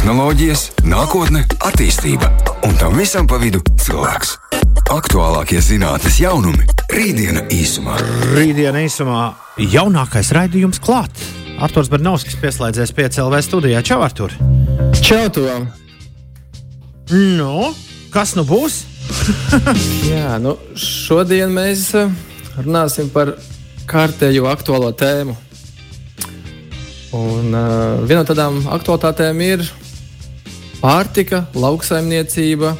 tehnoloģijas, nākotne, attīstība un tam visam pa vidu cilvēks. Aktuālākie zinātnīs jaunumi - rītdiena īsumā. Rītdiena īsumā jaunākais raidījums klāt. Arthurs Bernovskis pieslēdzies pie CLV studijā. Čau, Artur! Čau, Tom! Nu, kas nu būs? Jā, nu, šodien mēs eh, runāsim par kārtējo aktuālo tēmu. Un, uh, viena no tādām aktualitātēm ir pārtika, lauksaimniecība.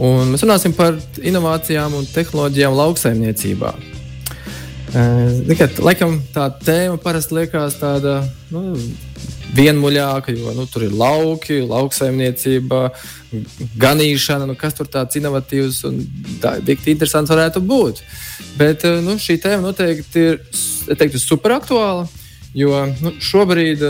Un mēs runāsim par inovācijām un tehnoloģijām lauksaimniecībā. Uh, laikam tā tēma parasti liekas tāda nu, vienmuļāka, jo nu, tur ir lauki, lauksaimniecība, ganīšana, nu, kas tur tāds inovatīvs un tik interesants varētu būt. Bet uh, nu, šī tēma noteikti ir teiktu, superaktuāla. Jo nu, šobrīd,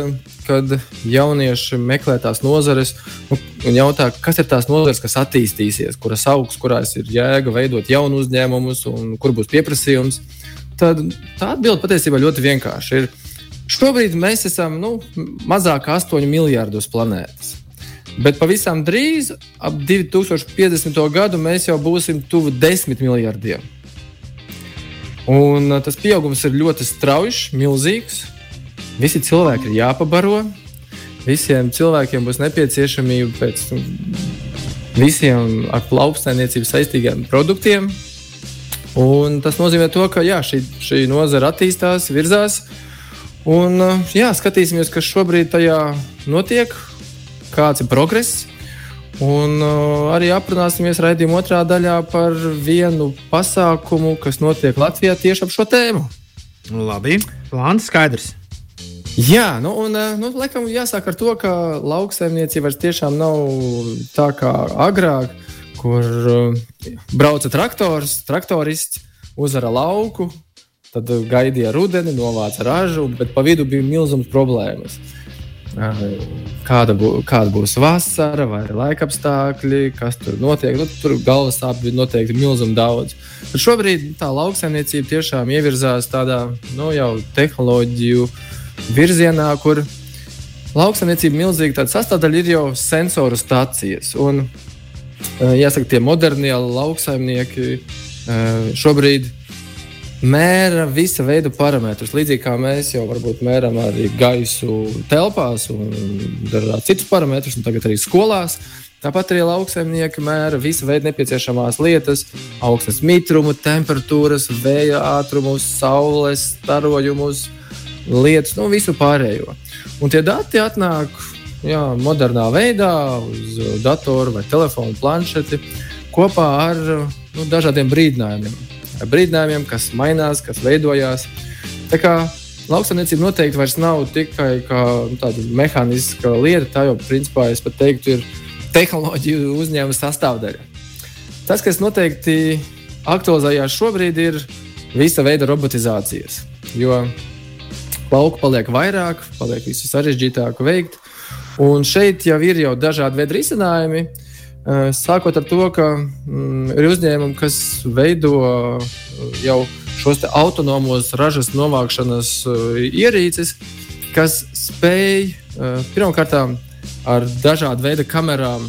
kad jaunieši meklē tās nozares nu, un jautā, kas ir tās nozares, kas attīstīsies, kuras augs, kurās ir jēga veidot jaunu uzņēmumus un kur būs pieprasījums, tad tā atbilde patiesībā ļoti vienkārša. Ir, šobrīd mēs esam nu, mazāk kā 8 miljardus planētas. Bet pavisam drīz, ap 2050. gadu, mēs jau būsim tuvu 10 miljardiem. Un tas pieaugums ir ļoti strauji, milzīgs. Visi cilvēki ir jāpabaro. Visiem cilvēkiem būs nepieciešamība pēc visiem ar lauksaimniecību saistīgiem produktiem. Un tas nozīmē, to, ka jā, šī, šī nozara attīstās, virzās. Un, jā, skatīsimies, kas šobrīd tajā notiek, kāds ir progress. Un uh, arī aprunāsimies raidījuma otrā daļā par vienu pasākumu, kas notiek Latvijā tieši ap šo tēmu. Labi, plāns skaidrs. Jā, nu, un eh, nu, laikam jāsāk ar to, ka lauksaimniecība vairs tiešām nav tā kā agrāk, kur uh, brauca traktors, traktorists, uzvara lauku, tad gaidīja rudeni, novāca ražu, bet pa vidu bija milzīgas problēmas. Eh, kāda, bū, kāda būs vasara, vai laika apstākļi, kas tur notiek. Nu, tur galvas sāpju noteikti milzīgi daudz. Bet šobrīd tā lauksaimniecība tiešām ievirzās tādā nu, jau tehnoloģiju uh, virzienā, kur lauksaimniecība milzīga sastāvdaļa ir jau sensoru stācijas. Un, e, jāsaka, tie modernie lauksaimnieki e, šobrīd mēra visa veida parametrus. Līdzīgi kā mēs jau varbūt mēram arī gaisu telpās un dažādus citus parametrus, un tagad arī skolās. Tāpat arī lauksaimnieki mēra visu veidu nepieciešamās lietas, augsnes mitrumu, temperatūras, vēja ātrumus, saules starojumus, lietas, nu, visu pārējo. Un tie dati atnāk jā, modernā veidā uz datoru vai telefonu planšeti kopā ar nu, dažādiem brīdinājumiem. Brīdinājumiem, kas mainās, kas veidojās. Tā kā lauksaimniecība noteikti vairs nav tikai kā, nu, tāda mehāniska lieta, tā jau principā es pat teiktu, ir tehnoloģiju uzņēmuma sastāvdaļa. Tas, kas noteikti aktualizējās šobrīd, ir visa veida robotizācijas. Jo lauku paliek vairāk, paliek visu sarežģītāk veikt. Un šeit jau ir jau dažādi veidi risinājumi. Eh, sākot ar to, ka mm, ir uzņēmumi, kas veido eh, jau šos autonomos ražas novākšanas eh, ierīces, kas spēj pirmkārt ar dažādu veidu kamerām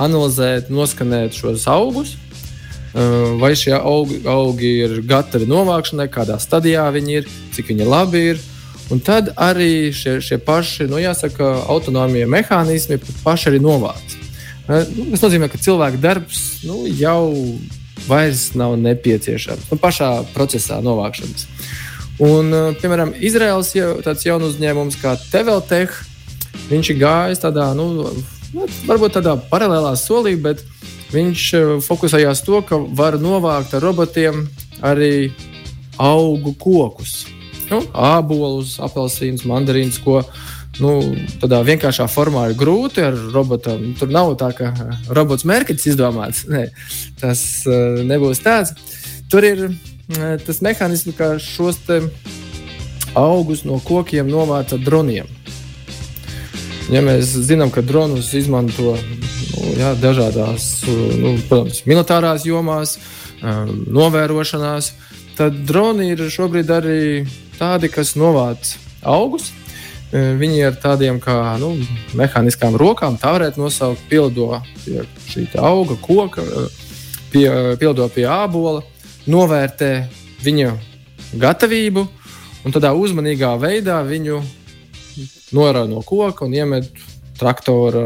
analizēt, noskanēt šos augus, vai šie augi, augi ir gatavi novākšanai, kādā stadijā viņi ir, cik viņi labi ir. Un tad arī šie, šie paši, nu, jāsaka, autonomie mehānismi paši arī novāc. Nu, tas nozīmē, ka cilvēka darbs nu, jau vairs nav nepieciešams nu, pašā procesā novākšanas. Un, piemēram, Izraels jau tāds jauns uzņēmums kā Teveltech, viņš ir gājis tādā, nu, nu, varbūt tādā paralēlā solī, bet viņš fokusējās to, ka var novākt ar robotiem arī augu kokus nu, ābolus, apelsīnus, mandarīnus, ko nu, tādā vienkāršā formā ir grūti ar robotu. Tur nav tā, ka eh, robots mērķis izdomāts. Nē, tas uh, nebūs tāds. Tur ir uh, tas mehānisms, kā šos augus no kokiem novāca droniem. Ja mēs zinām, ka dronus izmanto nu, jā, dažādās, nu, protams, militārās jomās, um, novērošanās, tad droni ir šobrīd arī tādi, kas novāc augus. Viņi ar tādiem kā nu, mehāniskām rokām, tā varētu nosaukt, pildo pie šī auga, koka, pie, pildo pie ābola, novērtē viņa gatavību un tādā uzmanīgā veidā viņu norāda no koka un iemet traktora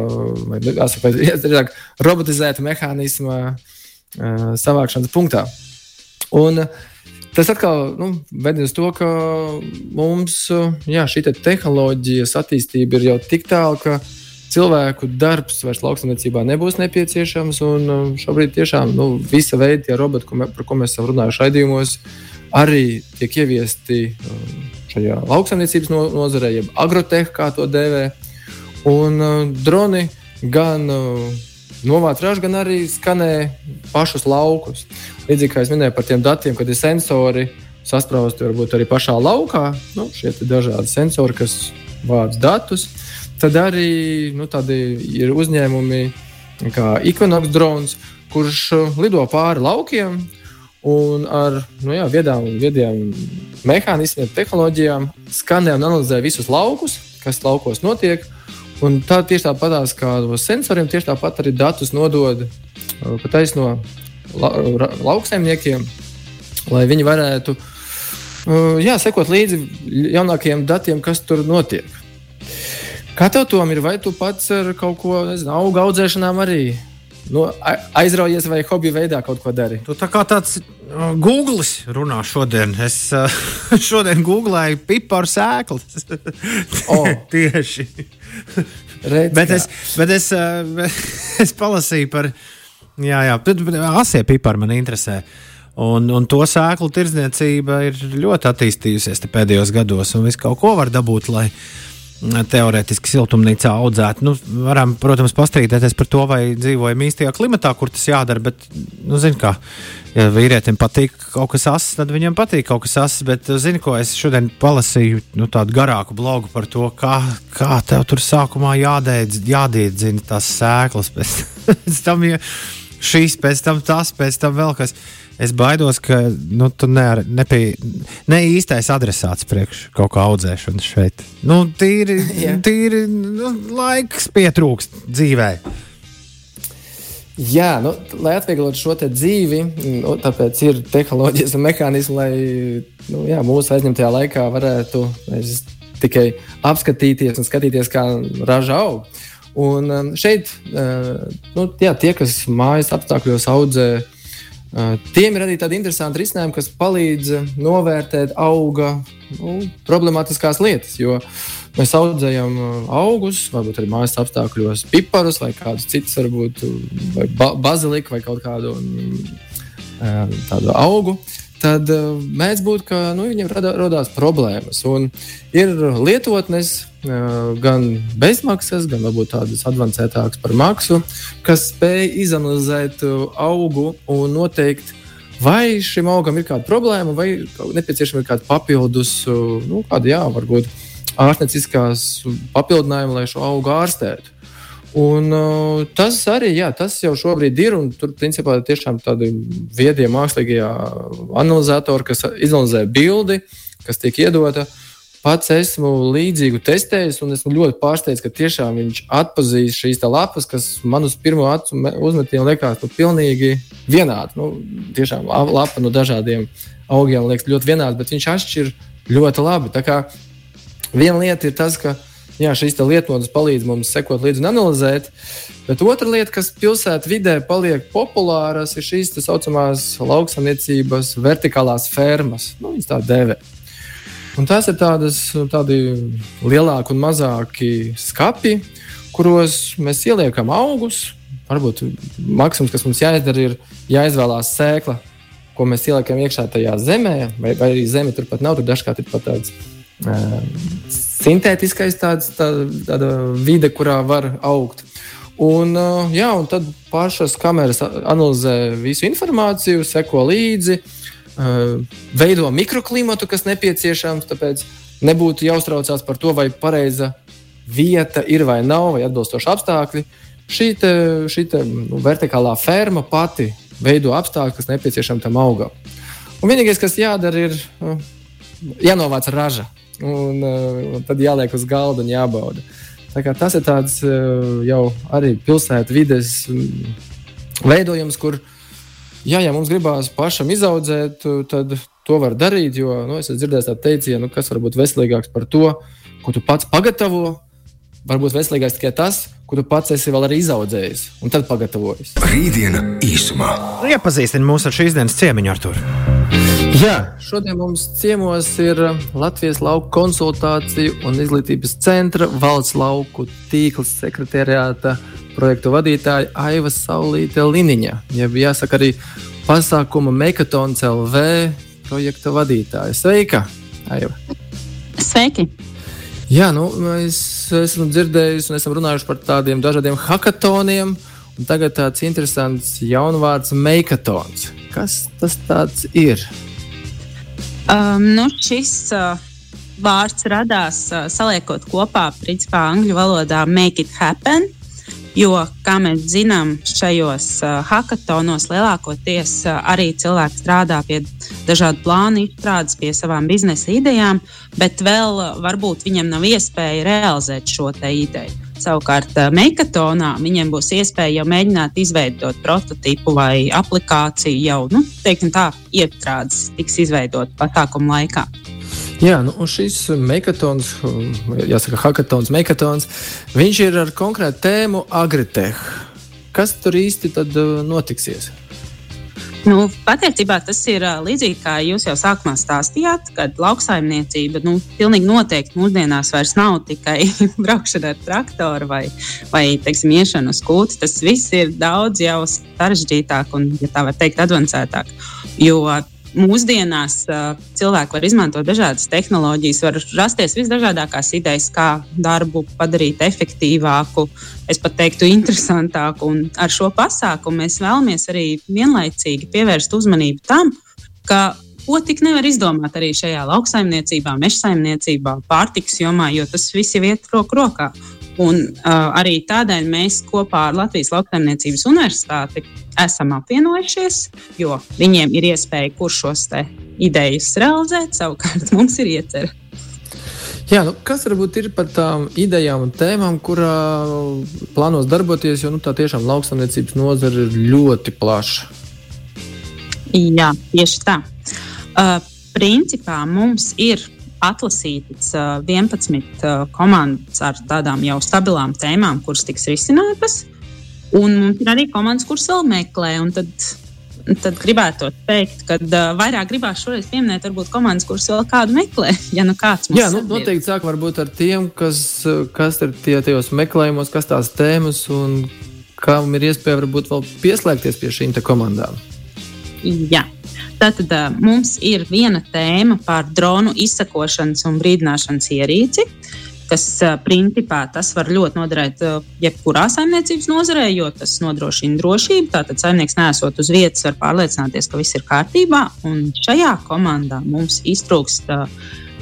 vai drīzāk robotizēta mehānisma uh, savākšanas punktā. Un, Tas atkal nu, ved uz to, ka mums jā, šī te tehnoloģijas attīstība ir jau tik tālu, ka cilvēku darbs vairs lauksaimniecībā nebūs nepieciešams. Šobrīd tiešām nu, visa veida tie roboti, ko mē, par ko mēs esam runājuši raidījumos, arī tiek ieviesti šajā lauksaimniecības nozarē, jeb agrotehnikā, kā to dēvē. Un uh, droni gan uh, novāc ražu, gan arī skanē pašus laukus. Līdzīgi kā es minēju par tiem datiem, kad ir sensori sasprāsti varbūt arī pašā laukā, nu, šie dažādi sensori, kas vāc datus. Tad arī nu, ir uzņēmumi kā Equinox drons, kurš uh, lido pāri laukiem un ar nu, jā, viedām, viediem mehānismiem, tehnoloģijām skanē un analizē visus laukus, kas laukos notiek. Un tā tieši tāpat kā sensoriem, tieši tāpat arī datus nodod pa taisno la, la, lauksaimniekiem, lai viņi varētu jā, sekot līdzi jaunākajiem datiem, kas tur notiek. Kā tev tom ir, vai tu pats ar kaut ko, nezinu, auga audzēšanām arī nu, aizraujies vai hobiju veidā kaut ko dari. Tu tā kā tāds Googlis runā šodien. Es uh, šodien googlēju piparu sēklas. oh. Tieši. Redz, bet es, bet es, uh, es palasīju par, jā, jā, asie pipari man interesē. Un, un to sēklu tirdzniecība ir ļoti attīstījusies pēdējos gados, un viss kaut ko var dabūt, lai, teorētiski siltumnīcā audzēt. Nu, varam, protams, pastrīdēties par to, vai dzīvojam īstajā klimatā, kur tas jādara. Bet, nu, zini, kā, ja vīrietim patīk kaut kas asins, tad viņam patīk kaut kas asins. Bet, zini, ko es šodien palasīju nu, tādu garāku blogu par to, kā, kā tev tur sākumā jādēdz, jādīdzina tās sēklas. Pēc tam ja šīs, pēc tam tas, pēc tam vēl kas es baidos, ka nu, tu ne, nepie, ne īstais adresāts priekš kaut kā audzēšanas šeit. Nu, tīri, tīri nu, laiks pietrūkst dzīvē. Jā, nu, lai atvieglotu šo dzīvi, nu, tāpēc ir tehnoloģijas un mehānismi, lai nu, jā, mūsu aizņemtajā laikā varētu tikai apskatīties un skatīties, kā raža aug. Un um, šeit uh, nu, jā, tie, kas mājas apstākļos audzē Tiem ir arī tādi interesanti risinājumi, kas palīdz novērtēt auga nu, problemātiskās lietas. Jo mēs audzējam augus, varbūt arī mājas apstākļos, piparus vai kādus citus, varbūt ba baziliku vai kaut kādu tādu augu. Tad mēdz būt, ka nu, viņiem radās problēmas. Un ir lietotnes, gan bezmaksas, gan varbūt tādas avansētākas par maksu, kas spēj izanalizēt augu un noteikt, vai šim augam ir kāda problēma, vai nepieciešama ir kāda papildus, nu, kāda, jā, varbūt ārstnieciskās papildinājuma, lai šo augu ārstētu. Un, uh, tas arī jā, tas jau šobrīd ir. Tur principā tiešām tādi viedie mākslīgie analizatori, kas izanalizē bildi, kas tiek iedota. Pats esmu līdzīgu testējis, un esmu ļoti pārsteigts, ka tiešām viņš atpazīst šīs lapas, kas man uz pirmo acu uzmetienu liekas nu, pilnīgi vienādi. Nu, tiešām lapa no dažādiem augiem liekas ļoti vienāda, bet viņš atšķir ļoti labi. Viena lieta ir tas, ka jā, šīs lietotnes palīdz mums sekot līdzi un analizēt. Bet otra lieta, kas pilsētā vidē paliek populāras, ir šīs tā saucamās lauksaimniecības vertikālās fermas. Nu, viņas tā dēvē. Un tās ir tādas tādi lielāki un mazāki skapi, kuros mēs ieliekam augus. Varbūt maksimums, kas mums jāizdara, ir jāizvēlās sēkla, ko mēs ieliekam iekšā tajā zemē, vai, vai arī zeme turpat nav. Tur dažkārt ir pat tāds uh, sintētiskais tāds, tā, tāda vide, kurā var augt. Un, jā, un tad pašas kameras analizē visu informāciju, seko līdzi. Veido mikroklimatu, kas nepieciešams. Tāpēc nebūtu jāuztraucās par to, vai pareiza vieta ir vai nav, vai atbilstoši apstākļi. Šī, te, šī te, nu, vertikālā ferma pati veido apstākļus, kas nepieciešami tam augam. Un vienīgais, kas jādara, ir jānovāc raža. Un, un tad jāliek uz galda un jābauda. Tas ir tāds jau arī pilsētas vides veidojums, kur, jā, ja mums gribās pašam izaudzēt, tad to var darīt. Jo nu, es esmu dzirdējis tādu teicienu, kas var būt veselīgāks par to, ko tu pats pagatavo. Varbūt veselīgāks tikai tas, ko tu pats esi vēl arī izaudzējis un tad pagatavojis. Rītdiena īsumā. Iepazīstini mūs ar šīs dienas ciemiņu, Artur. Jā, šodien mums ciemos ir Latvijas lauku konsultāciju un izglītības centra valsts lauku tīkls sekretariāta projektu vadītāja Aiva Saulīte Liniņa. Ja jāsaka arī pasākuma Mekatons LV projekta vadītāja. Sveika, Aiva! Sveiki! Jā, nu, mēs esam dzirdējuši un esam runājuši par tādiem dažādiem hackathoniem. Tagad tāds interesants jaunvārds - meikatons. Kas tas ir? Um, nu, šis uh, vārds radās uh, saliekot kopā, principā, angļu valodā make it happen. Jo, kā mēs zinām, šajos uh, hackathonos lielākoties uh, arī cilvēki strādā pie dažādu plānu izstrādes, pie savām biznesa idejām, bet vēl uh, varbūt viņam nav iespēja realizēt šo ideju. Savukārt, uh, Meikatonā viņiem būs iespēja jau mēģināt izveidot prototipu vai aplikāciju jau, nu, teiksim tā, iestrādes tiks izveidot pasākumu laikā. Jā, nu, šis megatons, jāsaka, hackathons, megatons, viņš ir ar konkrētu tēmu Agritech. Kas tur īsti tad uh, notiksies? Nu, patiesībā tas ir līdzīgi kā jūs jau sākumā stāstījāt, kad lauksaimniecība nu, pilnīgi noteikti mūsdienās vairs nav tikai braukšana ar traktoru vai, vai teiksim, iešana uz kūts. Tas viss ir daudz jau sarežģītāk un, ja tā var teikt, avansētāk. Jo mūsdienās uh, cilvēki var izmantot dažādas tehnoloģijas, var rasties visdažādākās idejas, kā darbu padarīt efektīvāku, es pat teiktu, interesantāku. Un ar šo pasākumu mēs vēlamies arī vienlaicīgi pievērst uzmanību tam, ka ko tik nevar izdomāt arī šajā lauksaimniecībā, mežsaimniecībā, pārtiks jomā, jo tas viss ir iet roku rokā. Un, uh, arī tādēļ mēs kopā ar Latvijas Lauksaimniecības Universitāti esam apvienojušies, jo viņiem ir iespēja, kurš šos idejas realizēt, savukārt mums ir iecerēta. Jā, nu, kas varbūt ir par tām idejām un tēmām, kurā plānos darboties, jo nu, tā tiešām lauksaimniecības nozare ir ļoti plaša. Jā, tieši tā. Uh, principā mums ir atlasītas 11 komandas ar tādām jau stabilām tēmām, kuras tiks risinātas. Un mums ir arī komandas, kuras vēl meklē. Tad, tad gribētu teikt, ka uh, vairāk gribās šoreiz pieminēt, varbūt komandas, kuras vēl kādu meklē. Ja nu kāds Jā, nu, noteikti sāk varbūt ar tiem, kas, kas ir tie, tajos meklējumos, kas tās tēmas un kam ir iespēja varbūt vēl pieslēgties pie šīm komandām. Jā. Tātad mums ir viena tēma par dronu izsakošanas un brīdināšanas ierīci, kas principā tas var ļoti noderēt jebkurā saimniecības nozarē, jo tas nodrošina drošību. Tātad saimnieks nesot uz vietas, var pārliecināties, ka viss ir kārtībā. Un šajā komandā mums iztrūkst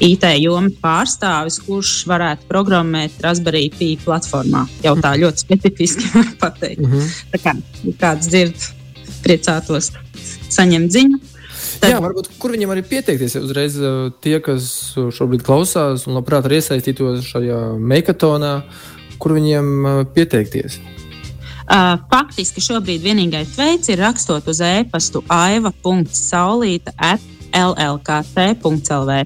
IT jomas pārstāvis, kurš varētu programmēt Raspberry Pi platformā. Jau tā ļoti specifiski var pateikt. Mm -hmm. Tā kā kāds dzird, priecātos saņemt ziņu. Tad... Jā, varbūt kur viņam arī pieteikties. Uzreiz tie, kas šobrīd klausās un labprāt arī iesaistītos šajā meikatonā, kur viņiem pieteikties. Uh, faktiski šobrīd vienīgais veids ir rakstot uz e-pastu aiva.saulīta llkt.lv.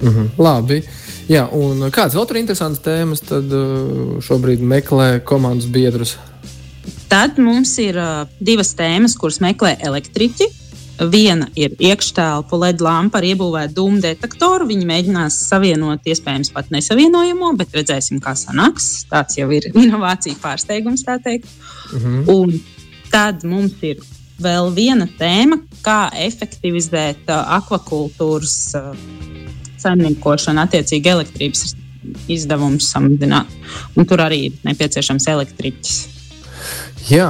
Mm -hmm, labi. Jā, un kādas vēl tur interesantas tēmas tad šobrīd meklē komandas biedrus? Tad mums ir uh, divas tēmas, kuras meklē elektriķi. Viena ir iekštelpu LED lampa ar iebūvētu dūmu detektoru. Viņi mēģinās savienot, iespējams, pat nesavienojamo, bet redzēsim, kā sanāks. Tāds jau ir inovācija pārsteigums, tā teikt. Mhm. Un tad mums ir vēl viena tēma, kā efektivizēt uh, akvakultūras uh, saimniekošanu, attiecīgi elektrības izdevumus samazināt. Un tur arī ir nepieciešams elektriķis. Jā,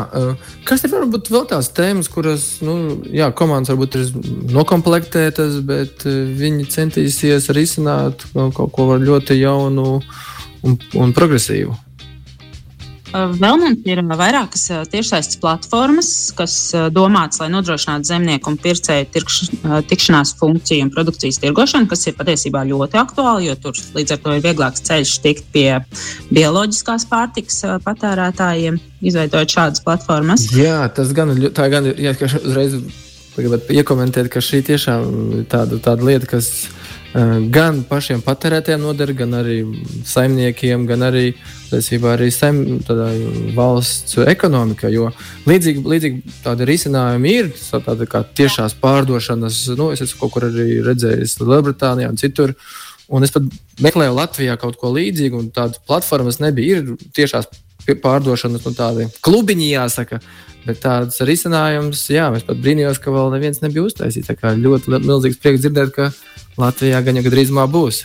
kas ir varbūt vēl tās tēmas, kuras nu, jā, komandas varbūt ir noklāpētas, bet viņi centīsies risināt kaut ko ļoti jaunu un, un progresīvu? Vēl mums ir vairākas tiešsaistes platformas, kas domātas, lai nodrošinātu zemnieku un pircēju tirkš, tikšanās funkciju un produkcijas tirgošanu, kas ir patiesībā ļoti aktuāli, jo tur līdz ar to ir vieglāks ceļš tikt pie bioloģiskās pārtikas patērētājiem, izveidojot šādas platformas. Jā, tas gan, tā gan ir, jā, gribētu iekomentēt, ka šī tiešām ir tāda, tāda lieta, kas gan pašiem patērētājiem noder, gan arī saimniekiem, gan arī, arī saim, valsts ekonomikai. Jo līdzīgi, līdzīgi tādi risinājumi ir, tāda kā tiešās pārdošanas, nu, es esmu kaut kur arī redzējis Lielbritānijā un citur. Un es meklēju Latvijā kaut ko līdzīgu, un tādas platformas nebija. Ir tiešās pārdošanas, nu, tādi klubiņi, jāsaka. Bet tāds risinājums, jā, es pat brīnījos, ka vēl neviens nebija uztaisījis. Tā kā ļoti milzīgs prieks dzirdēt, ka Latvijā gan jau drīzumā būs.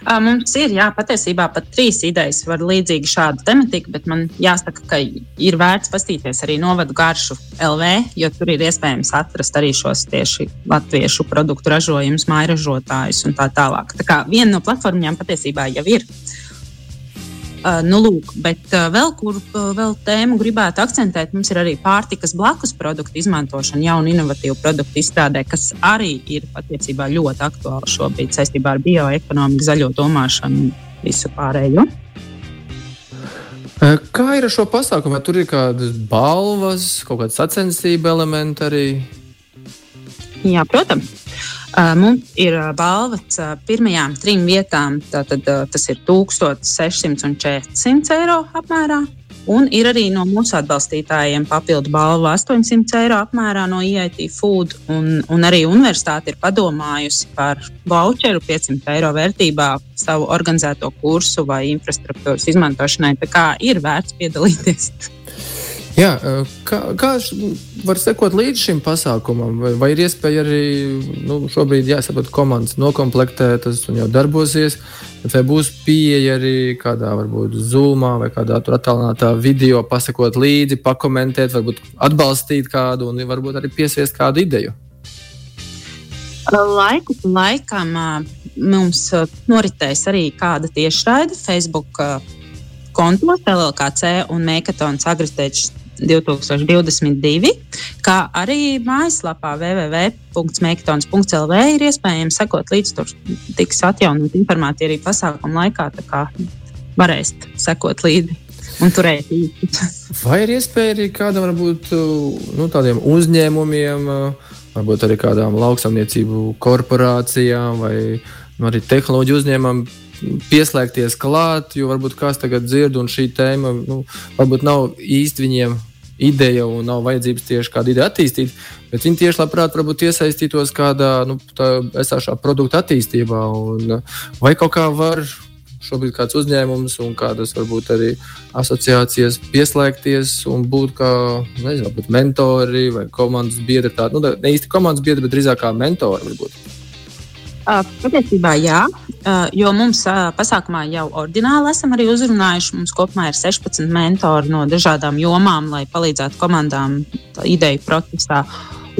Mums ir jā, patiesībā pat trīs idejas par līdzīgu šādu tematiku, bet man jāsaka, ka ir vērts paskatīties arī novadu garšu LV, jo tur ir iespējams atrast arī šos tieši latviešu produktu ražojumus, mairažotājus un tā tālāk. Tā kā viena no platformām patiesībā jau ir. Uh, nu, lūk, bet uh, vēl kur uh, vēl tēmu gribētu akcentēt, mums ir arī pārtikas blakus produktu izmantošana, jaunu inovatīvu produktu izstrādē, kas arī ir patiesībā ļoti aktuāli šobrīd saistībā ar bioekonomiku, zaļo domāšanu un visu pārējo. Kā ir ar šo pasākumu? Vai tur ir kādas balvas, kaut kāda sacensība elementi arī? Jā, protams. Mums ir balvas pirmajām trim vietām. Tātad, tas ir 1600 un 400 eiro apmērā. Un ir arī no mūsu atbalstītājiem papildu balva 800 eiro apmērā no IIT Food. Un, un arī universitāte ir padomājusi par voucheru 500 eiro vērtībā savu organizēto kursu vai infrastruktūras izmantošanai. Tā kā ir vērts piedalīties. Jā, kā, kā var sekot līdz šim pasākumam? Vai, vai ir iespēja arī nu, šobrīd jāsaprot komandas nokomplektētas un jau darbosies? Vai būs pieeja arī kādā varbūt zūmā vai kādā attālinātā video, pasakot līdzi, pakomentēt, varbūt atbalstīt kādu un varbūt arī piesviest kādu ideju? Laiku pa laikam mums noritēs arī kāda tiešraide Facebook kontos LLKC un Mēkatons Agritēčs 2022, kā arī mājaslapā www.mektons.lv ir iespējams sekot līdz tur tiks atjaunot informācija arī pasākuma laikā, tā kā varēs sekot līdzi. Vai ir iespēja arī kādam varbūt, nu, tādiem uzņēmumiem, varbūt arī kādām lauksaimniecību korporācijām vai nu, arī tehnoloģiju uzņēmumam pieslēgties klāt, jo varbūt kāds tagad dzird, un šī tēma nu, varbūt nav īsti viņiem ideja un nav vajadzības tieši kādu ideju attīstīt, bet viņi tieši labprāt iesaistītos kādā nu, esošā produkta attīstībā. Un, vai kaut kā var šobrīd kāds uzņēmums un kādas varbūt arī asociācijas pieslēgties un būt kā nezinu, mentori vai komandas biedri. Tā, nu, ne īsti komandas biedri, bet drīzāk kā mentori varbūt. Patiesībā jā, jo mums pasākumā jau ordināli esam arī uzrunājuši. Mums kopumā ir 16 mentori no dažādām jomām, lai palīdzētu komandām ideju procesā.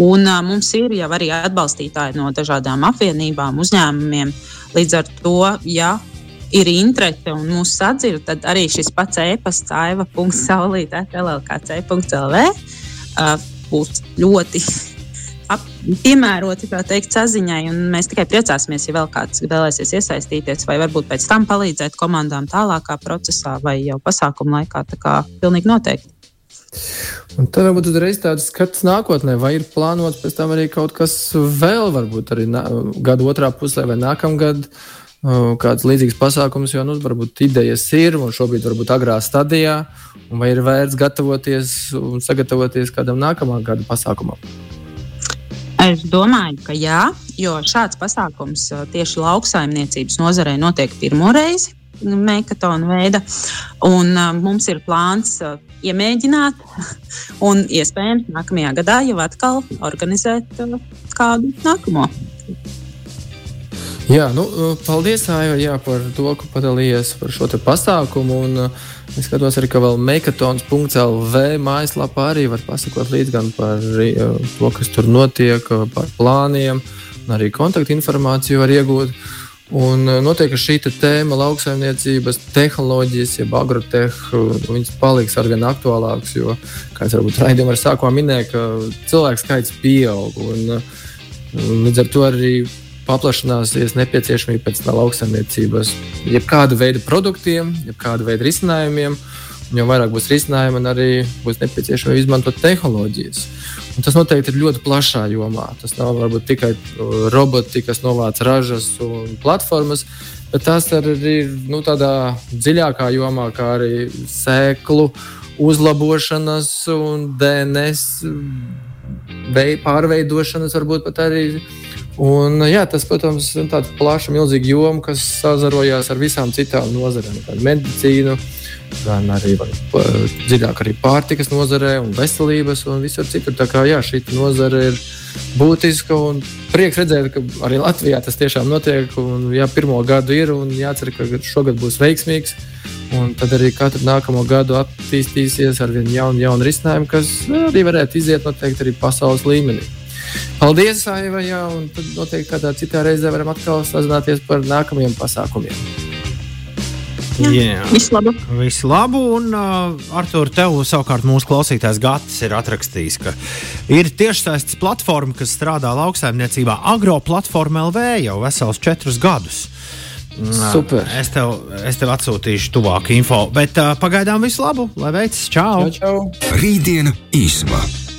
Un uh, mums ir jau arī atbalstītāji no dažādām apvienībām, uzņēmumiem. Līdz ar to, ja ir interese un mūsu sadzird, tad arī šis pats e-pasts aiva.saulīte, LLKC.lv uh, būs ļoti ap, piemēroti teikt, saziņai. Mēs tikai priecāsimies, ja vēl kāds vēlēsies iesaistīties, vai varbūt pēc tam palīdzēt komandām tālākā procesā vai jau pasākuma laikā. Tā kā pilnīgi noteikti. Un tad varbūt uzreiz tāds skats nākotnē, vai ir plānots pēc tam arī kaut kas vēl, varbūt arī gada otrā pusē vai nākamgad. Kāds līdzīgs pasākums, jo nu, varbūt idejas ir un šobrīd varbūt agrā stadijā, vai ir vērts gatavoties un sagatavoties kādam nākamā gada pasākumam? Es domāju, ka jā, jo šāds pasākums tieši lauksaimniecības nozarē notiek pirmo reizi. Mēkatona veida. Un, uh, mums ir plāns uh, iemēģināt, un iespējams, nākamajā gadā jau atkal organizēt uh, kādu nākamo. Jā, nu, paldies, Aija, jā, par to, ka padalījies par šo pasākumu. Un, uh, Es skatos arī, ka vēl megatons.lv mājaslapā arī var pasakot līdzi gan par to, kas tur notiek, par plāniem, arī kontaktinformāciju var iegūt. Un noteikti šī tēma, lauksaimniecības tehnoloģijas, jeb agrotehnika, viņas paliks ar vien aktuālākas. Jo, kā jau raidījumā sākumā minēja, ka cilvēku skaits pieaug. Un līdz ar to arī paplašināsies nepieciešamība pēc lauksaimniecības, jebkāda veida produktiem, jebkāda veida risinājumiem. Jo vairāk būs risinājumu, arī būs nepieciešama izmantot tehnoloģijas. Un tas noteikti ir ļoti plašā jomā. Tas nav varbūt tikai uh, roboti, kas novāc ražas un platformas, bet tas arī ir nu, tādā dziļākā jomā, kā arī sēklu uzlabošanas un DNS pārveidošanas, varbūt pat arī Un, jā, tas, protams, ir tāds plašs, milzīgs joma, kas sazarojās ar visām citām nozarēm, gan medicīnu, gan arī dziļāk arī pārtikas nozarē un veselības un visur citur. Tā kā jā, šī nozare ir būtiska un prieks redzēt, ka arī Latvijā tas tiešām notiek. Un, jā, pirmo gadu ir un jācer, ka šogad būs veiksmīgs. Un tad arī katru nākamo gadu attīstīsies ar vien jaunu, jaunu risinājumu, kas arī varētu iziet noteikti arī pasaules līmenī. Paldies, Aiva, jā, un tad noteikti kādā citā reizē varam atkal sazināties par nākamajiem pasākumiem. Jā, jā. visu labu. Visu labu, un uh, ar to tev savukārt mūsu klausītājs Gatis ir atrakstījis, ka ir tiešsaistes platforma, kas strādā lauksaimniecībā, Agro platforma LV jau vesels četrus gadus. Super. Es tev, es tev atsūtīšu tuvāk info, bet uh, pagaidām visu labu, lai veicas. Čau! čau, čau. Rītdiena īsumā.